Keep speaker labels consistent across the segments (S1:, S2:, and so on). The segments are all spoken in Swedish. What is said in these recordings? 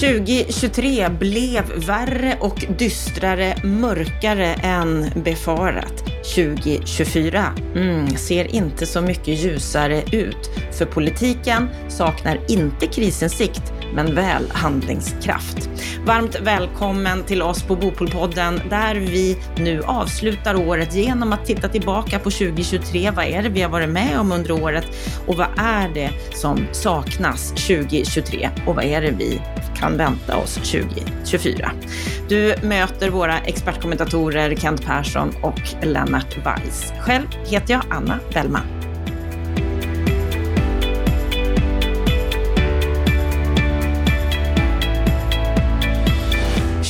S1: 2023 blev värre och dystrare, mörkare än befarat. 2024 mm, ser inte så mycket ljusare ut. För politiken saknar inte krisinsikt, men väl handlingskraft. Varmt välkommen till oss på Bopolpodden där vi nu avslutar året genom att titta tillbaka på 2023. Vad är det vi har varit med om under året och vad är det som saknas 2023 och vad är det vi kan vänta oss 2024. Du möter våra expertkommentatorer Kent Persson och Lennart Weiss. Själv heter jag Anna Bellman.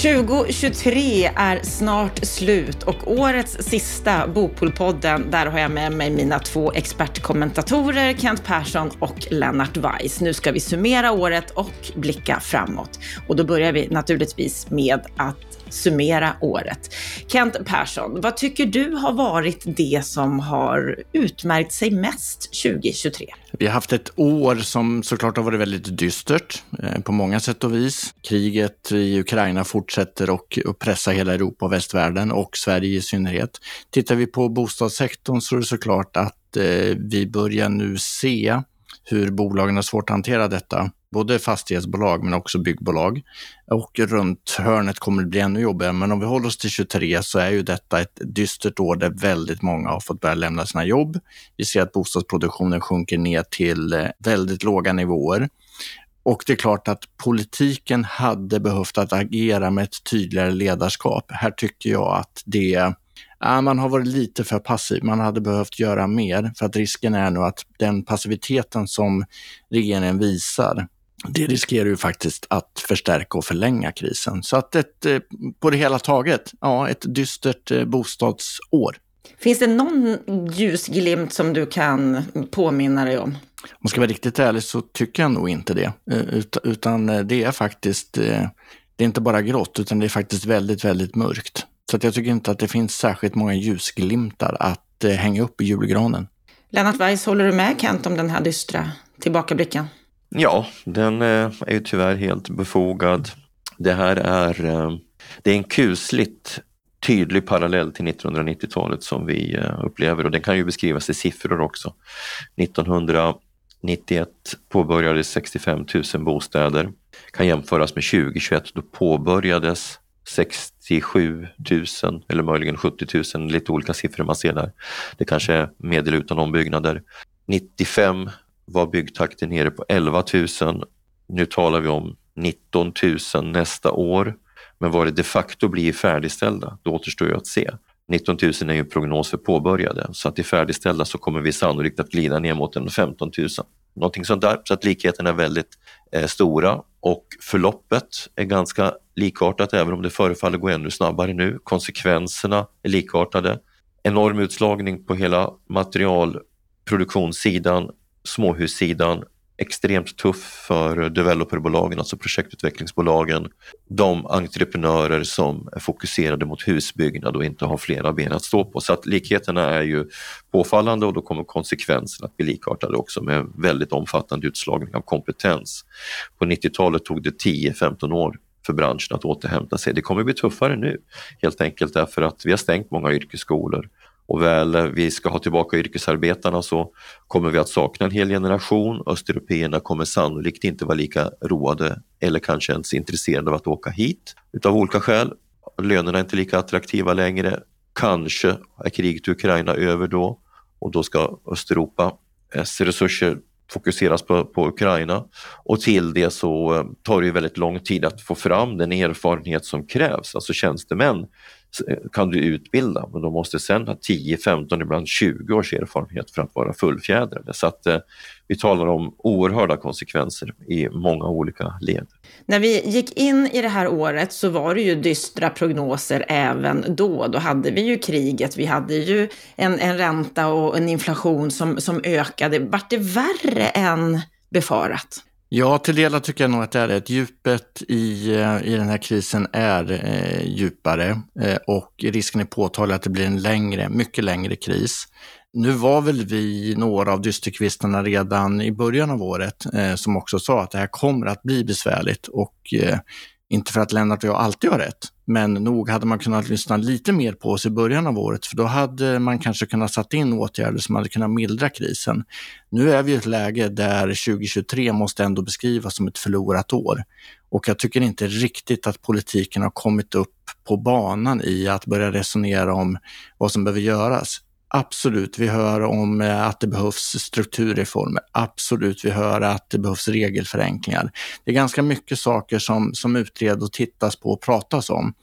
S1: 2023 är snart slut och årets sista Bopolpodden, där har jag med mig mina två expertkommentatorer, Kent Persson och Lennart Weiss. Nu ska vi summera året och blicka framåt. Och då börjar vi naturligtvis med att summera året. Kent Persson, vad tycker du har varit det som har utmärkt sig mest 2023?
S2: Vi har haft ett år som såklart har varit väldigt dystert eh, på många sätt och vis. Kriget i Ukraina fortsätter och pressa hela Europa och västvärlden och Sverige i synnerhet. Tittar vi på bostadssektorn så är det såklart att eh, vi börjar nu se hur bolagen har svårt att hantera detta både fastighetsbolag men också byggbolag. Och runt hörnet kommer det bli ännu jobbigare. Men om vi håller oss till 23 så är ju detta ett dystert år där väldigt många har fått börja lämna sina jobb. Vi ser att bostadsproduktionen sjunker ner till eh, väldigt låga nivåer. Och det är klart att politiken hade behövt att agera med ett tydligare ledarskap. Här tycker jag att det Ja, man har varit lite för passiv. Man hade behövt göra mer för att risken är nu att den passiviteten som regeringen visar det riskerar ju faktiskt att förstärka och förlänga krisen. Så att ett, eh, på det hela taget, ja, ett dystert eh, bostadsår.
S1: Finns det någon ljusglimt som du kan påminna dig om? Om
S2: jag ska vara riktigt ärlig så tycker jag nog inte det. Eh, utan det är faktiskt, det är inte bara grått, utan det är faktiskt väldigt, väldigt mörkt. Så att jag tycker inte att det finns särskilt många ljusglimtar att hänga upp i julgranen.
S1: Lennart Weiss, håller du med Kent om den här dystra tillbakablicken?
S3: Ja, den eh, är ju tyvärr helt befogad. Det här är, eh, det är en kusligt tydlig parallell till 1990-talet som vi eh, upplever och den kan ju beskrivas i siffror också. 1991 påbörjades 65 000 bostäder. Kan jämföras med 2021, då påbörjades 67 000 eller möjligen 70 000, lite olika siffror man ser där. Det kanske är medel utan ombyggnader. 95 var byggtakten nere på 11 000. Nu talar vi om 19 000 nästa år. Men vad det de facto blir färdigställda, det återstår ju att se. 19 000 är ju en prognos för påbörjade, så att i färdigställda så kommer vi sannolikt att glida ner mot en 15 000. Någonting sånt där, så att likheterna är väldigt eh, stora och förloppet är ganska likartat även om det förefaller gå ännu snabbare nu. Konsekvenserna är likartade. Enorm utslagning på hela materialproduktionssidan småhussidan extremt tuff för developerbolagen, alltså projektutvecklingsbolagen. De entreprenörer som är fokuserade mot husbyggnad och inte har flera ben att stå på. Så att likheterna är ju påfallande och då kommer konsekvenserna att bli likartade också med väldigt omfattande utslagning av kompetens. På 90-talet tog det 10-15 år för branschen att återhämta sig. Det kommer bli tuffare nu, helt enkelt därför att vi har stängt många yrkesskolor och väl vi ska ha tillbaka yrkesarbetarna så kommer vi att sakna en hel generation. Östeuropeerna kommer sannolikt inte vara lika roade eller kanske ens intresserade av att åka hit utav olika skäl. Lönerna är inte lika attraktiva längre. Kanske är kriget i Ukraina över då och då ska Östeuropas eh, resurser fokuseras på, på Ukraina och till det så eh, tar det ju väldigt lång tid att få fram den erfarenhet som krävs. Alltså tjänstemän Eh, kan du utbilda, men de måste sen ha 10, 15, ibland 20 års erfarenhet för att vara fullfjädrade. Så att eh, vi talar om oerhörda konsekvenser i många olika led.
S1: När vi gick in i det här året så var det ju dystra prognoser även då. Då hade vi ju kriget, vi hade ju en, en ränta och en inflation som, som ökade. Vart det värre än befarat?
S2: Ja, till delar tycker jag nog att det är det. Djupet i, eh, i den här krisen är eh, djupare eh, och risken är påtaglig att det blir en längre, mycket längre kris. Nu var väl vi några av dysterkvistarna redan i början av året eh, som också sa att det här kommer att bli besvärligt och eh, inte för att Lennart och jag alltid har rätt, men nog hade man kunnat lyssna lite mer på oss i början av året, för då hade man kanske kunnat satt in åtgärder som hade kunnat mildra krisen. Nu är vi i ett läge där 2023 måste ändå beskrivas som ett förlorat år. Och jag tycker inte riktigt att politiken har kommit upp på banan i att börja resonera om vad som behöver göras. Absolut, vi hör om eh, att det behövs strukturreformer. Absolut, vi hör att det behövs regelförenklingar. Det är ganska mycket saker som, som utreds och tittas på och pratas om.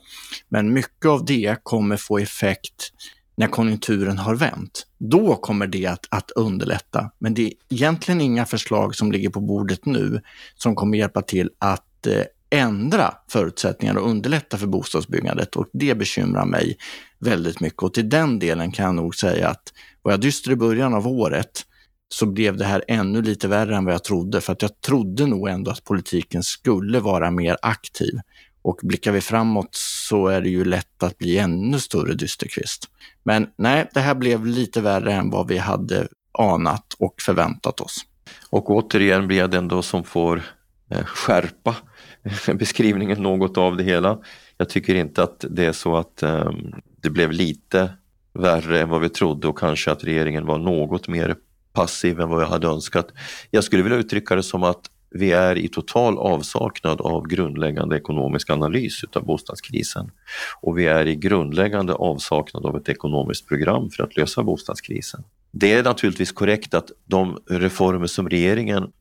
S2: Men mycket av det kommer få effekt när konjunkturen har vänt. Då kommer det att, att underlätta. Men det är egentligen inga förslag som ligger på bordet nu som kommer hjälpa till att eh, ändra förutsättningarna och underlätta för bostadsbyggandet och det bekymrar mig väldigt mycket. Och till den delen kan jag nog säga att var jag dyster i början av året så blev det här ännu lite värre än vad jag trodde. För att jag trodde nog ändå att politiken skulle vara mer aktiv. Och blickar vi framåt så är det ju lätt att bli ännu större dysterkvist. Men nej, det här blev lite värre än vad vi hade anat och förväntat oss.
S3: Och återigen blir jag den då som får eh, skärpa beskrivningen något av det hela. Jag tycker inte att det är så att um, det blev lite värre än vad vi trodde och kanske att regeringen var något mer passiv än vad jag hade önskat. Jag skulle vilja uttrycka det som att vi är i total avsaknad av grundläggande ekonomisk analys utav bostadskrisen. Och vi är i grundläggande avsaknad av ett ekonomiskt program för att lösa bostadskrisen. Det är naturligtvis korrekt att de reformer som regeringen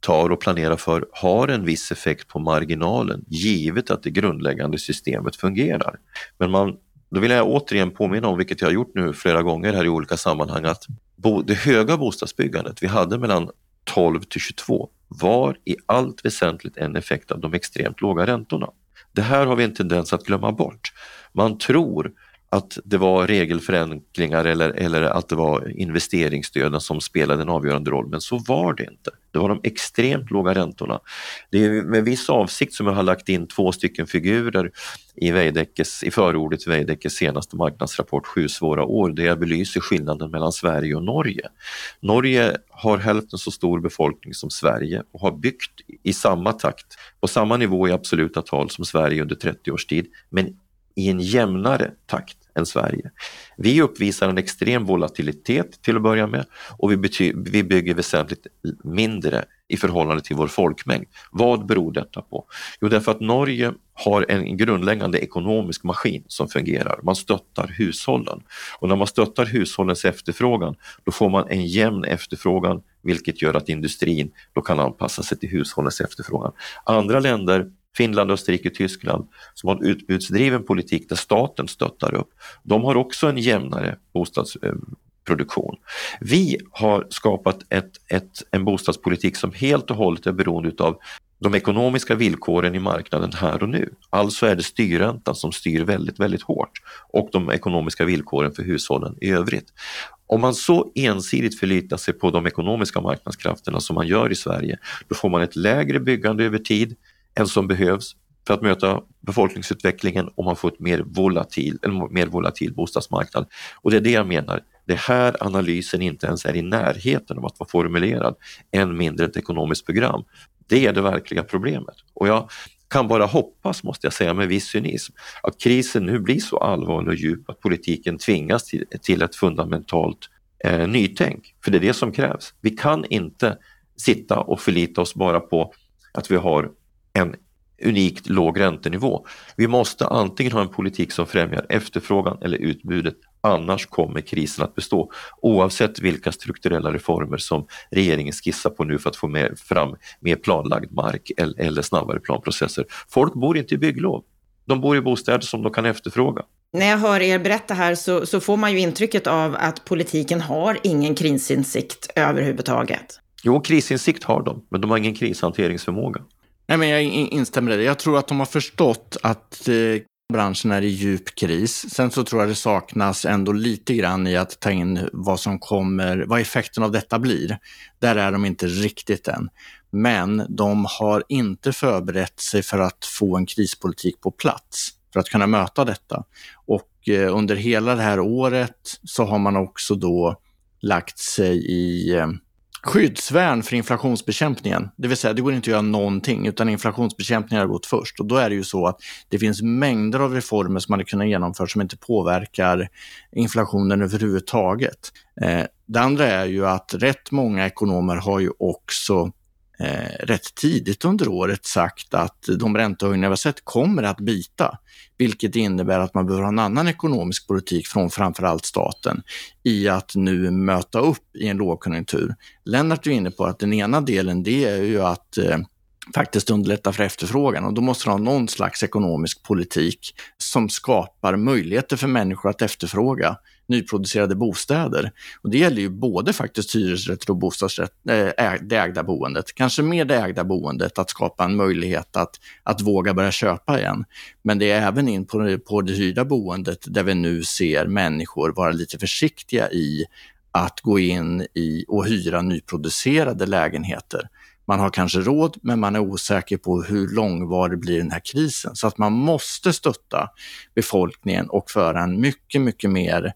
S3: tar och planerar för har en viss effekt på marginalen, givet att det grundläggande systemet fungerar. Men man, då vill jag återigen påminna om, vilket jag har gjort nu flera gånger här i olika sammanhang, att det höga bostadsbyggandet vi hade mellan 12 till 22 var i allt väsentligt en effekt av de extremt låga räntorna. Det här har vi en tendens att glömma bort. Man tror att det var regelförenklingar eller, eller att det var investeringsstöden som spelade en avgörande roll, men så var det inte. Det var de extremt låga räntorna. Det är med viss avsikt som jag har lagt in två stycken figurer i, Veidekkes, i förordet till Veidekkes senaste marknadsrapport Sju svåra år där jag belyser skillnaden mellan Sverige och Norge. Norge har hälften så stor befolkning som Sverige och har byggt i samma takt, på samma nivå i absoluta tal som Sverige under 30 års tid, men i en jämnare takt än Sverige. Vi uppvisar en extrem volatilitet till att börja med och vi, bety- vi bygger väsentligt mindre i förhållande till vår folkmängd. Vad beror detta på? Jo, därför att Norge har en grundläggande ekonomisk maskin som fungerar. Man stöttar hushållen och när man stöttar hushållens efterfrågan då får man en jämn efterfrågan vilket gör att industrin då kan anpassa sig till hushållens efterfrågan. Andra länder Finland, Österrike, Tyskland som har en utbudsdriven politik där staten stöttar upp. De har också en jämnare bostadsproduktion. Eh, Vi har skapat ett, ett, en bostadspolitik som helt och hållet är beroende av de ekonomiska villkoren i marknaden här och nu. Alltså är det styrräntan som styr väldigt, väldigt hårt och de ekonomiska villkoren för hushållen i övrigt. Om man så ensidigt förlitar sig på de ekonomiska marknadskrafterna som man gör i Sverige, då får man ett lägre byggande över tid, än som behövs för att möta befolkningsutvecklingen och man får ett mer volatil, en mer volatil bostadsmarknad. Och det är det jag menar, det här analysen inte ens är i närheten av att vara formulerad, än mindre ett ekonomiskt program. Det är det verkliga problemet. Och jag kan bara hoppas, måste jag säga med viss cynism, att krisen nu blir så allvarlig och djup att politiken tvingas till, till ett fundamentalt eh, nytänk. För det är det som krävs. Vi kan inte sitta och förlita oss bara på att vi har en unikt låg räntenivå. Vi måste antingen ha en politik som främjar efterfrågan eller utbudet, annars kommer krisen att bestå oavsett vilka strukturella reformer som regeringen skissar på nu för att få med, fram mer planlagd mark eller, eller snabbare planprocesser. Folk bor inte i bygglov. De bor i bostäder som de kan efterfråga.
S1: När jag hör er berätta här så, så får man ju intrycket av att politiken har ingen krisinsikt överhuvudtaget.
S3: Jo, krisinsikt har de, men de har ingen krishanteringsförmåga.
S2: Nej, men jag instämmer i det. Jag tror att de har förstått att eh, branschen är i djup kris. Sen så tror jag det saknas ändå lite grann i att ta in vad som kommer, vad effekten av detta blir. Där är de inte riktigt än. Men de har inte förberett sig för att få en krispolitik på plats för att kunna möta detta. Och eh, under hela det här året så har man också då lagt sig i eh, skyddsvärn för inflationsbekämpningen. Det vill säga, det går inte att göra någonting utan inflationsbekämpningen har gått först. Och då är det ju så att det finns mängder av reformer som man hade kunnat genomföra som inte påverkar inflationen överhuvudtaget. Eh, det andra är ju att rätt många ekonomer har ju också eh, rätt tidigt under året sagt att de räntehöjningar vi har sett kommer att bita, vilket innebär att man behöver ha en annan ekonomisk politik från framförallt staten i att nu möta upp i en lågkonjunktur. Lennart är inne på att den ena delen det är ju att eh, faktiskt underlätta för efterfrågan och då måste du ha någon slags ekonomisk politik som skapar möjligheter för människor att efterfråga nyproducerade bostäder. Och det gäller ju både faktiskt hyresrätter och bostadsrätt, äh, det ägda boendet. Kanske mer det ägda boendet, att skapa en möjlighet att, att våga börja köpa igen. Men det är även in på, på det hyrda boendet där vi nu ser människor vara lite försiktiga i att gå in i och hyra nyproducerade lägenheter. Man har kanske råd, men man är osäker på hur långvarig blir den här krisen. Så att man måste stötta befolkningen och föra en mycket, mycket mer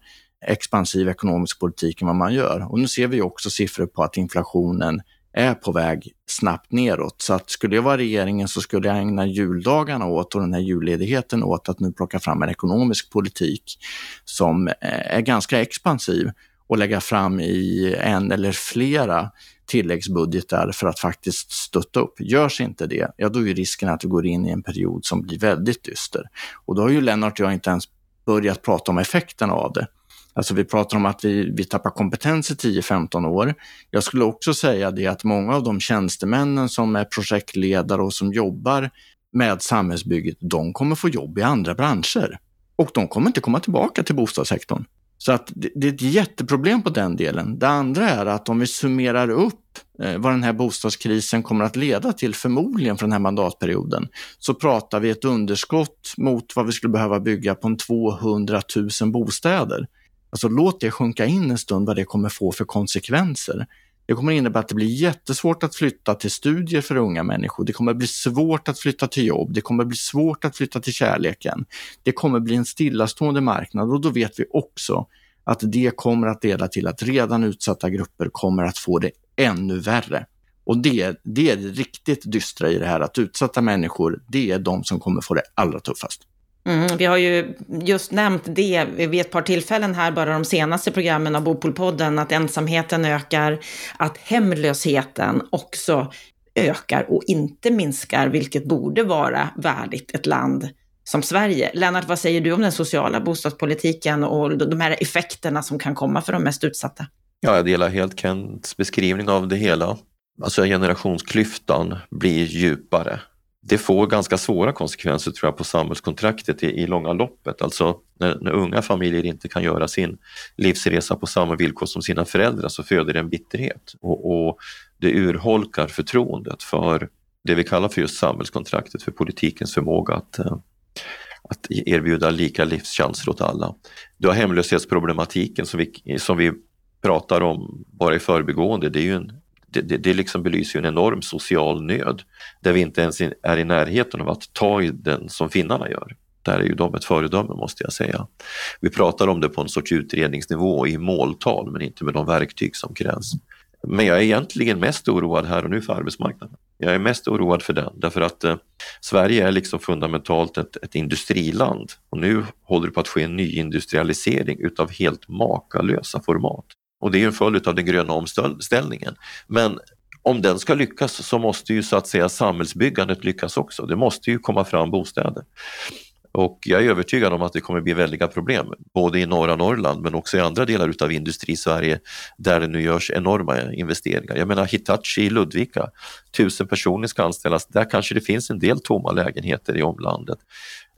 S2: expansiv ekonomisk politik än vad man gör. Och nu ser vi också siffror på att inflationen är på väg snabbt neråt. Så att skulle jag vara regeringen så skulle jag ägna juldagarna åt och den här julledigheten åt att nu plocka fram en ekonomisk politik som eh, är ganska expansiv och lägga fram i en eller flera tilläggsbudgetar för att faktiskt stötta upp. Görs inte det, ja då är risken att vi går in i en period som blir väldigt dyster. Och då har ju Lennart och jag inte ens börjat prata om effekterna av det. Alltså vi pratar om att vi, vi tappar kompetens i 10-15 år. Jag skulle också säga det att många av de tjänstemännen som är projektledare och som jobbar med samhällsbygget, de kommer få jobb i andra branscher. Och de kommer inte komma tillbaka till bostadssektorn. Så att det, det är ett jätteproblem på den delen. Det andra är att om vi summerar upp eh, vad den här bostadskrisen kommer att leda till, förmodligen för den här mandatperioden, så pratar vi ett underskott mot vad vi skulle behöva bygga på en 200 000 bostäder. Alltså låt det sjunka in en stund vad det kommer få för konsekvenser. Det kommer innebära att det blir jättesvårt att flytta till studier för unga människor. Det kommer bli svårt att flytta till jobb. Det kommer bli svårt att flytta till kärleken. Det kommer bli en stillastående marknad och då vet vi också att det kommer att leda till att redan utsatta grupper kommer att få det ännu värre. Och det, det är det riktigt dystra i det här, att utsatta människor, det är de som kommer få det allra tuffast.
S1: Mm, vi har ju just nämnt det vid ett par tillfällen här, bara de senaste programmen av Bopolpodden, att ensamheten ökar, att hemlösheten också ökar och inte minskar, vilket borde vara värdigt ett land som Sverige. Lennart, vad säger du om den sociala bostadspolitiken och de här effekterna som kan komma för de mest utsatta?
S3: Ja, jag delar helt Kents beskrivning av det hela. Alltså generationsklyftan blir djupare det får ganska svåra konsekvenser tror jag på samhällskontraktet i, i långa loppet. Alltså när, när, unga familjer inte kan göra sin livsresa på samma villkor som sina föräldrar så föder det en bitterhet och, och det urholkar förtroendet för det vi kallar för just samhällskontraktet, för politikens förmåga att, eh, att e-, erbjuda lika livschanser åt alla. Du har hemlöshetsproblematiken som vi, som vi pratar om bara i förbigående, det är ju en det, det, det liksom belyser en enorm social nöd där vi inte ens är i närheten av att ta i den som finnarna gör. Där är ju de ett föredöme måste jag säga. Vi pratar om det på en sorts utredningsnivå i måltal men inte med de verktyg som krävs. Men jag är egentligen mest oroad här och nu för arbetsmarknaden. Jag är mest oroad för den därför att eh, Sverige är liksom fundamentalt ett, ett, industriland och nu håller det på att ske en nyindustrialisering utav helt makalösa format. Och det är en följd av den gröna omställningen. Men om den ska lyckas så måste ju så att säga samhällsbyggandet lyckas också. Det måste ju komma fram bostäder. Och jag är övertygad om att det kommer bli väldiga problem, både i norra Norrland men också i andra delar utav industri-Sverige där det nu görs enorma investeringar. Jag menar Hitachi i Ludvika, tusen personer ska anställas, där kanske det finns en del tomma lägenheter i omlandet.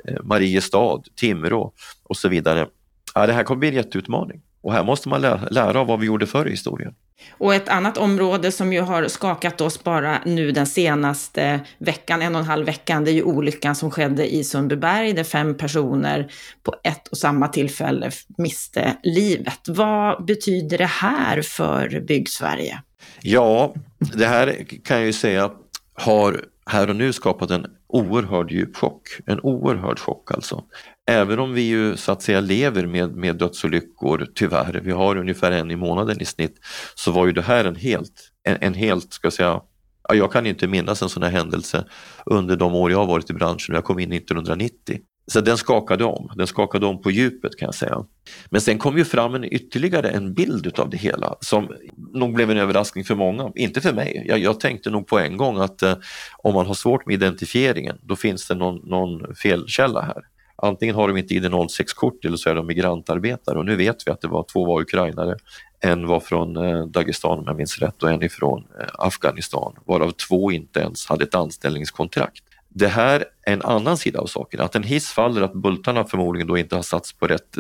S3: Eh, Mariestad, Timrå och så vidare. Ja, det här kommer bli en jätteutmaning. Och här måste man lä lära av vad vi gjorde förr i historien.
S1: Och ett annat område som ju har skakat oss bara nu den senaste veckan, en och en halv veckan, det är ju olyckan som skedde i Sundbyberg där fem personer på ett och samma tillfälle miste livet. Vad betyder det här för Byggsverige?
S3: Ja, det här kan jag ju säga har här och nu skapat en oerhörd djup chock. En oerhörd chock alltså. Även om vi ju så att säga lever med, med dödsolyckor, tyvärr, vi har ungefär en i månaden i snitt, så var ju det här en helt, en, en helt, ska jag säga, jag kan inte minnas en sån här händelse under de år jag har varit i branschen. Jag kom in 1990. Så den skakade om, den skakade om på djupet kan jag säga. Men sen kom ju fram en ytterligare en bild utav det hela som nog blev en överraskning för många, inte för mig. Jag, jag tänkte nog på en gång att eh, om man har svårt med identifieringen då finns det någon, någon felkälla här. Antingen har de inte ID06-kort eller så är de migrantarbetare och nu vet vi att det var två var ukrainare. En var från eh, Dagestan om jag minns rätt och en ifrån eh, Afghanistan varav två inte ens hade ett anställningskontrakt. Det här är en annan sida av saken, att en hiss faller, att bultarna förmodligen då inte har satts på rätt,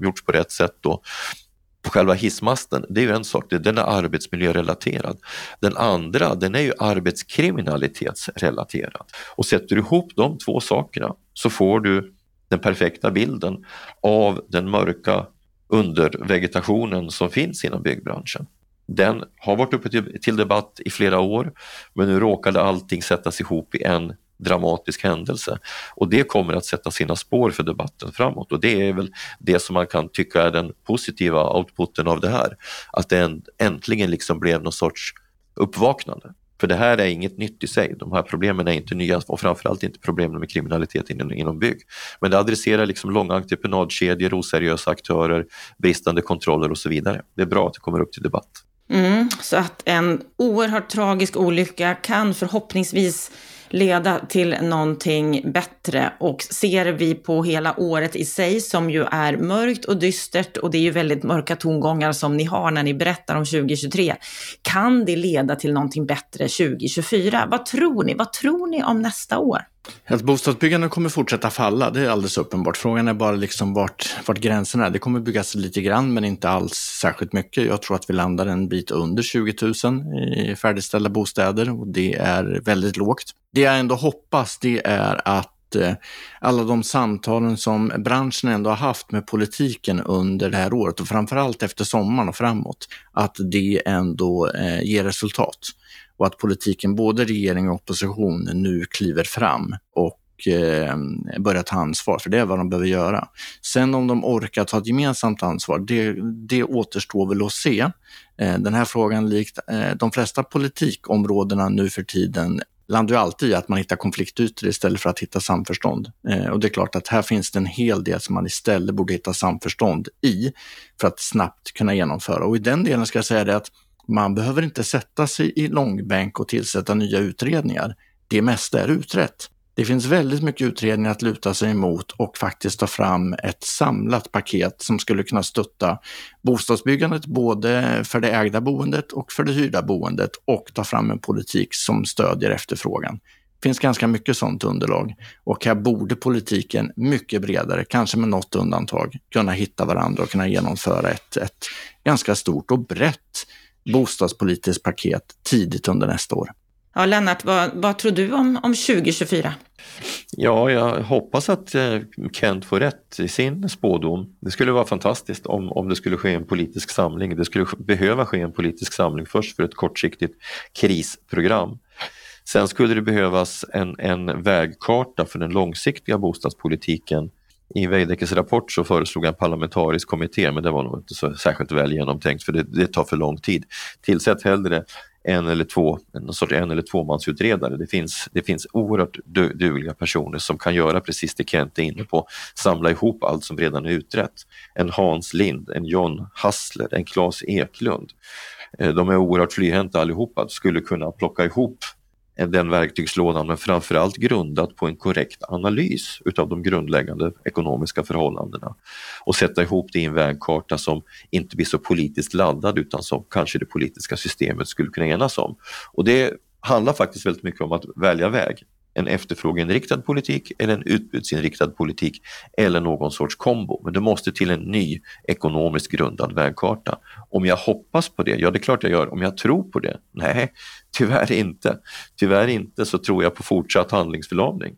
S3: gjorts på rätt sätt då, på själva hissmasten, det är ju en sak, den är arbetsmiljörelaterad. Den andra, den är ju arbetskriminalitetsrelaterad. Och sätter du ihop de två sakerna så får du den perfekta bilden av den mörka undervegetationen som finns inom byggbranschen. Den har varit uppe till, till debatt i flera år men nu råkade allting sättas ihop i en dramatisk händelse. Och det kommer att sätta sina spår för debatten framåt och det är väl det som man kan tycka är den positiva outputen av det här. Att det äntligen liksom blev någon sorts uppvaknande. För det här är inget nytt i sig. De här problemen är inte nya och framförallt inte problemen med kriminalitet inom, inom bygg. Men det adresserar liksom långa entreprenadkedjor, oseriösa aktörer, bristande kontroller och så vidare. Det är bra att det kommer upp till debatt.
S1: Mm, så att en oerhört tragisk olycka kan förhoppningsvis leda till någonting bättre. Och ser vi på hela året i sig som ju är mörkt och dystert och det är ju väldigt mörka tongångar som ni har när ni berättar om 2023. Kan det leda till någonting bättre 2024? Vad tror ni? Vad tror ni om nästa år?
S2: Att bostadsbyggandet kommer fortsätta falla, det är alldeles uppenbart. Frågan är bara liksom vart, vart gränserna är. Det kommer byggas lite grann, men inte alls särskilt mycket. Jag tror att vi landar en bit under 20 000 i färdigställda bostäder och det är väldigt lågt. Det jag ändå hoppas, det är att eh, alla de samtalen som branschen ändå har haft med politiken under det här året och framförallt efter sommaren och framåt, att det ändå eh, ger resultat och att politiken, både regering och opposition, nu kliver fram och eh, börjar ta ansvar, för det är vad de behöver göra. Sen om de orkar ta ett gemensamt ansvar, det, det återstår väl att se. Eh, den här frågan, likt eh, de flesta politikområdena nu för tiden, landar ju alltid i att man hittar konfliktytor istället för att hitta samförstånd. Eh, och det är klart att här finns det en hel del som man istället borde hitta samförstånd i för att snabbt kunna genomföra. Och i den delen ska jag säga det att man behöver inte sätta sig i långbänk och tillsätta nya utredningar. Det mesta är utrett. Det finns väldigt mycket utredningar att luta sig emot och faktiskt ta fram ett samlat paket som skulle kunna stötta bostadsbyggandet både för det ägda boendet och för det hyrda boendet och ta fram en politik som stödjer efterfrågan. Det finns ganska mycket sådant underlag och här borde politiken mycket bredare, kanske med något undantag, kunna hitta varandra och kunna genomföra ett, ett ganska stort och brett bostadspolitiskt paket tidigt under nästa år.
S1: Ja, Lennart, vad, vad tror du om, om 2024?
S3: Ja, jag hoppas att eh, Kent får rätt i sin spådom. Det skulle vara fantastiskt om, om det skulle ske en politisk samling. Det skulle behöva ske en politisk samling först för ett kortsiktigt krisprogram. Sen skulle det behövas en, en vägkarta för den långsiktiga bostadspolitiken i Veidekkes rapport så föreslog han parlamentarisk kommitté, men det var nog inte så särskilt väl genomtänkt för det, det tar för lång tid. Tillsätt hellre en eller två, en sorts en eller tvåmansutredare. Det finns, det finns oerhört du, dugliga personer som kan göra precis det Kent är inne på, samla ihop allt som redan är utrett. En Hans Lind, en John Hassler, en Claes Eklund. Eh, de är oerhört flyhänta allihopa, skulle kunna plocka ihop den verktygslådan men framförallt grundat på en korrekt analys utav de grundläggande ekonomiska förhållandena och sätta ihop det i en vägkarta som inte blir så politiskt laddad utan som kanske det politiska systemet skulle kunna enas om. Och det handlar faktiskt väldigt mycket om att välja väg en efterfrågeinriktad politik eller en utbudsinriktad politik eller någon sorts kombo. Men det måste till en ny ekonomiskt grundad vägkarta. Om jag hoppas på det? Ja, det är klart jag gör. Om jag tror på det? Nej, tyvärr inte. Tyvärr inte så tror jag på fortsatt handlingsförlamning.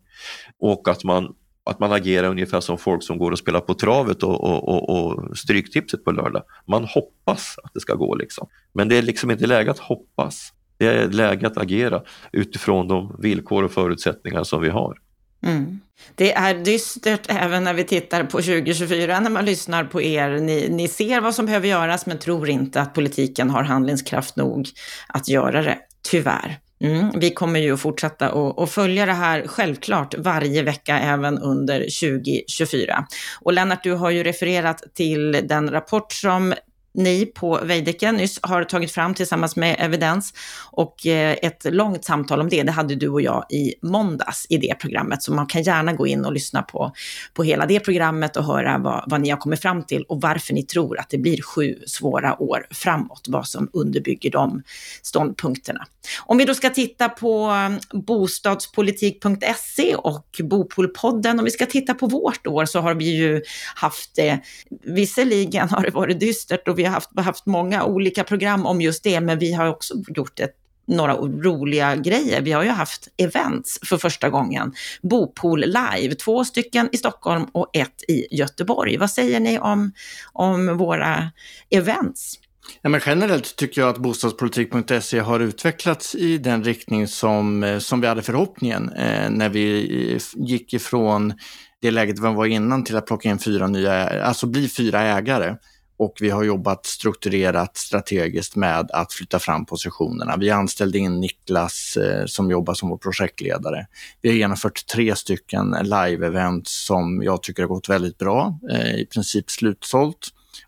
S3: Och att man att man agerar ungefär som folk som går och spelar på travet och, och, och, och stryktipset på lördag. Man hoppas att det ska gå liksom. Men det är liksom inte läge att hoppas. Det är läge att agera utifrån de villkor och förutsättningar som vi har.
S1: Mm. Det är dystert även när vi tittar på 2024 när man lyssnar på er. Ni, ni ser vad som behöver göras men tror inte att politiken har handlingskraft nog att göra det, tyvärr. Mm, vi kommer ju att fortsätta att följa det här självklart varje vecka även under 2024. Och Lennart, du har ju refererat till den rapport som ni på Veidekke nyss har tagit fram tillsammans med Evidens. Och eh, ett långt samtal om det, det hade du och jag i måndags i det programmet. Så man kan gärna gå in och lyssna på, på hela det programmet och höra vad, vad ni har kommit fram till och varför ni tror att det blir sju svåra år framåt, vad som underbygger de ståndpunkterna. Om vi då ska titta på eh, bostadspolitik.se och Bopolpodden, om vi ska titta på vårt år så har vi ju haft det, visserligen har det varit dystert och vi har haft, haft många olika program om just det, men vi har också gjort ett några roliga grejer. Vi har ju haft events för första gången. Bopool live, två stycken i Stockholm och ett i Göteborg. Vad säger ni om, om våra events?
S2: Ja, men generellt tycker jag att bostadspolitik.se har utvecklats i den riktning som, eh, som vi hade förhoppningen eh, när vi eh, gick ifrån det läget vi var innan till att plocka in fyra nya, alltså bli fyra ägare. Och vi har jobbat strukturerat strategiskt med att flytta fram positionerna. Vi anställde in Niklas eh, som jobbar som vår projektledare. Vi har genomfört tre stycken live-event som jag tycker har gått väldigt bra, eh, i princip slutsålt.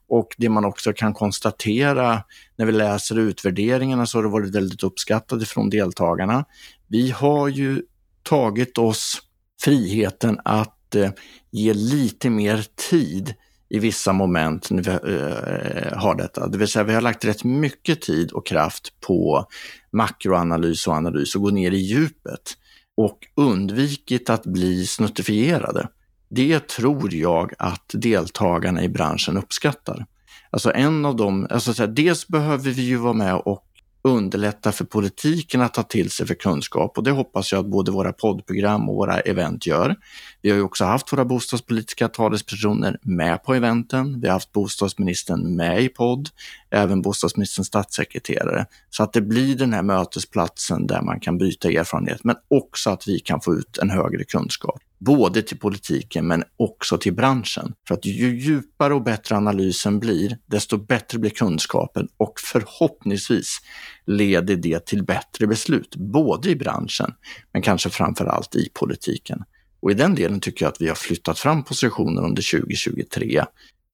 S2: Och det man också kan konstatera när vi läser utvärderingarna så har det varit väldigt uppskattat från deltagarna. Vi har ju tagit oss friheten att eh, ge lite mer tid i vissa moment när vi eh, har detta. Det vill säga vi har lagt rätt mycket tid och kraft på makroanalys och analys och gå ner i djupet och undvikit att bli snuttifierade. Det tror jag att deltagarna i branschen uppskattar. Alltså en av dem, alltså så här, dels behöver vi ju vara med och underlätta för politiken att ta till sig för kunskap och det hoppas jag att både våra poddprogram och våra event gör. Vi har ju också haft våra bostadspolitiska talespersoner med på eventen. Vi har haft bostadsministern med i podd, även bostadsministerns statssekreterare. Så att det blir den här mötesplatsen där man kan byta erfarenhet, men också att vi kan få ut en högre kunskap. Både till politiken men också till branschen. För att ju djupare och bättre analysen blir, desto bättre blir kunskapen och förhoppningsvis leder det till bättre beslut, både i branschen men kanske framför allt i politiken. Och i den delen tycker jag att vi har flyttat fram positionen under 2023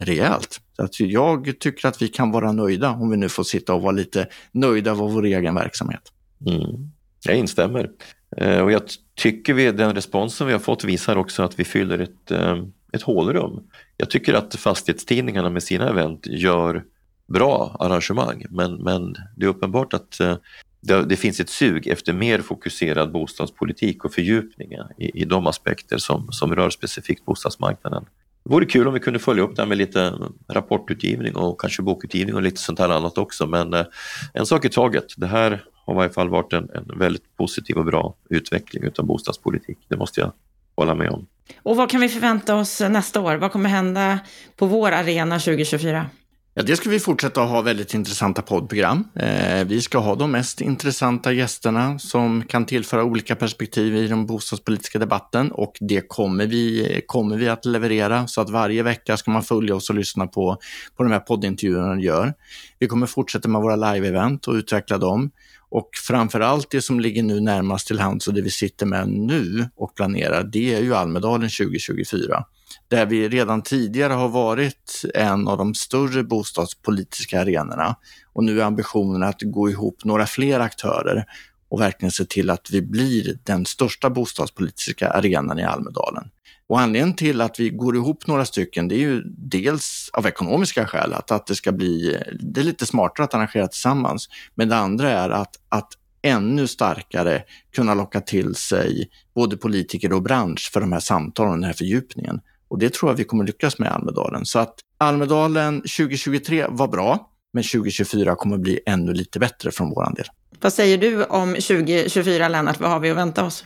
S2: rejält. Så att jag tycker att vi kan vara nöjda om vi nu får sitta och vara lite nöjda av vår egen verksamhet.
S3: Mm. Jag instämmer. Eh, och jag tycker vi, den responsen vi har fått visar också att vi fyller ett, eh, ett hålrum. Jag tycker att fastighetstidningarna med sina event gör bra arrangemang men, men det är uppenbart att eh, det, det, finns ett sug efter mer fokuserad bostadspolitik och fördjupningar i, i de aspekter som, som rör specifikt bostadsmarknaden. Det vore kul om vi kunde följa upp det här med lite rapportutgivning och kanske bokutgivning och lite sånt här annat också men en sak i taget. Det här har i varje fall varit en, en väldigt positiv och bra utveckling utav bostadspolitik. Det måste jag hålla med om.
S1: Och vad kan vi förvänta oss nästa år? Vad kommer hända på vår arena 2024?
S2: Ja, det ska vi fortsätta att ha väldigt intressanta poddprogram. Eh, vi ska ha de mest intressanta gästerna som kan tillföra olika perspektiv i den bostadspolitiska debatten och det kommer vi, kommer vi att leverera så att varje vecka ska man följa oss och lyssna på, på de här poddintervjuerna vi gör. Vi kommer fortsätta med våra live-event och utveckla dem. Och framför allt det som ligger nu närmast till hands och det vi sitter med nu och planerar, det är ju Almedalen 2024 där vi redan tidigare har varit en av de större bostadspolitiska arenorna. Och nu är ambitionen att gå ihop några fler aktörer och verkligen se till att vi blir den största bostadspolitiska arenan i Almedalen. Och anledningen till att vi går ihop några stycken, det är ju dels av ekonomiska skäl, att, att det ska bli, det är lite smartare att arrangera tillsammans. Men det andra är att, att ännu starkare kunna locka till sig både politiker och bransch för de här samtalen, den här fördjupningen. Och det tror jag vi kommer lyckas med i Almedalen. Så att Almedalen 2023 var bra, men 2024 kommer bli ännu lite bättre från vår del.
S1: Vad säger du om 2024, Lennart? Vad har vi att vänta oss?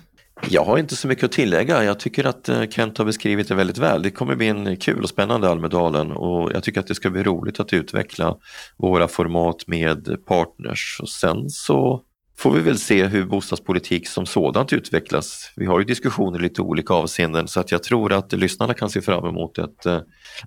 S3: Jag har inte så mycket att tillägga. Jag tycker att eh, Kent har beskrivit det väldigt väl. Det kommer bli en kul och spännande Almedalen och jag tycker att det ska bli roligt att utveckla våra format med partners. Och sen så får vi väl se hur bostadspolitik som sådant utvecklas. Vi har ju diskussioner i lite olika avseenden så att jag tror att lyssnarna kan se fram emot ett eh,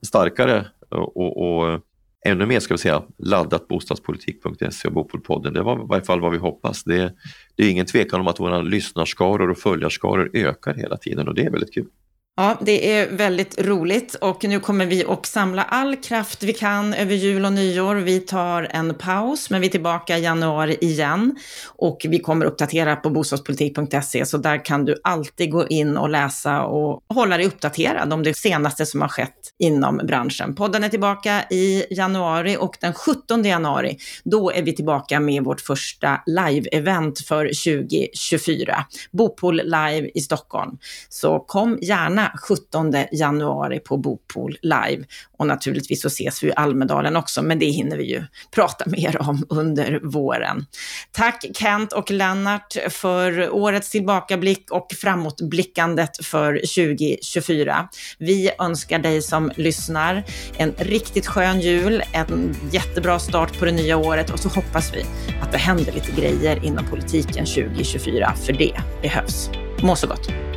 S3: starkare och, och ännu mer ska vi säga laddat bostadspolitik.se och Bopolpodden. Det var i varje fall vad vi hoppas. Det, det är ingen tvekan om att våra lyssnarskaror och följarskaror ökar hela tiden och det är väldigt kul.
S1: Ja, det är väldigt roligt och nu kommer vi att samla all kraft vi kan över jul och nyår. Vi tar en paus, men vi är tillbaka i januari igen och vi kommer uppdatera på bostadspolitik.se så där kan du alltid gå in och läsa och hålla dig uppdaterad om det senaste som har skett inom branschen. Podden är tillbaka i januari och den 17 januari, då är vi tillbaka med vårt första live-event för 2024. Bopol live i Stockholm. Så kom gärna gärna 17 januari på Bopol live. Och naturligtvis så ses vi i Almedalen också, men det hinner vi ju prata mer om under våren. Tack Kent och Lennart för årets tillbakablick och framåtblickandet för 2024. Vi önskar dig som lyssnar en riktigt skön jul, en jättebra start på det nya året och så hoppas vi att det händer lite grejer inom politiken 2024, för det behövs. Må så gott!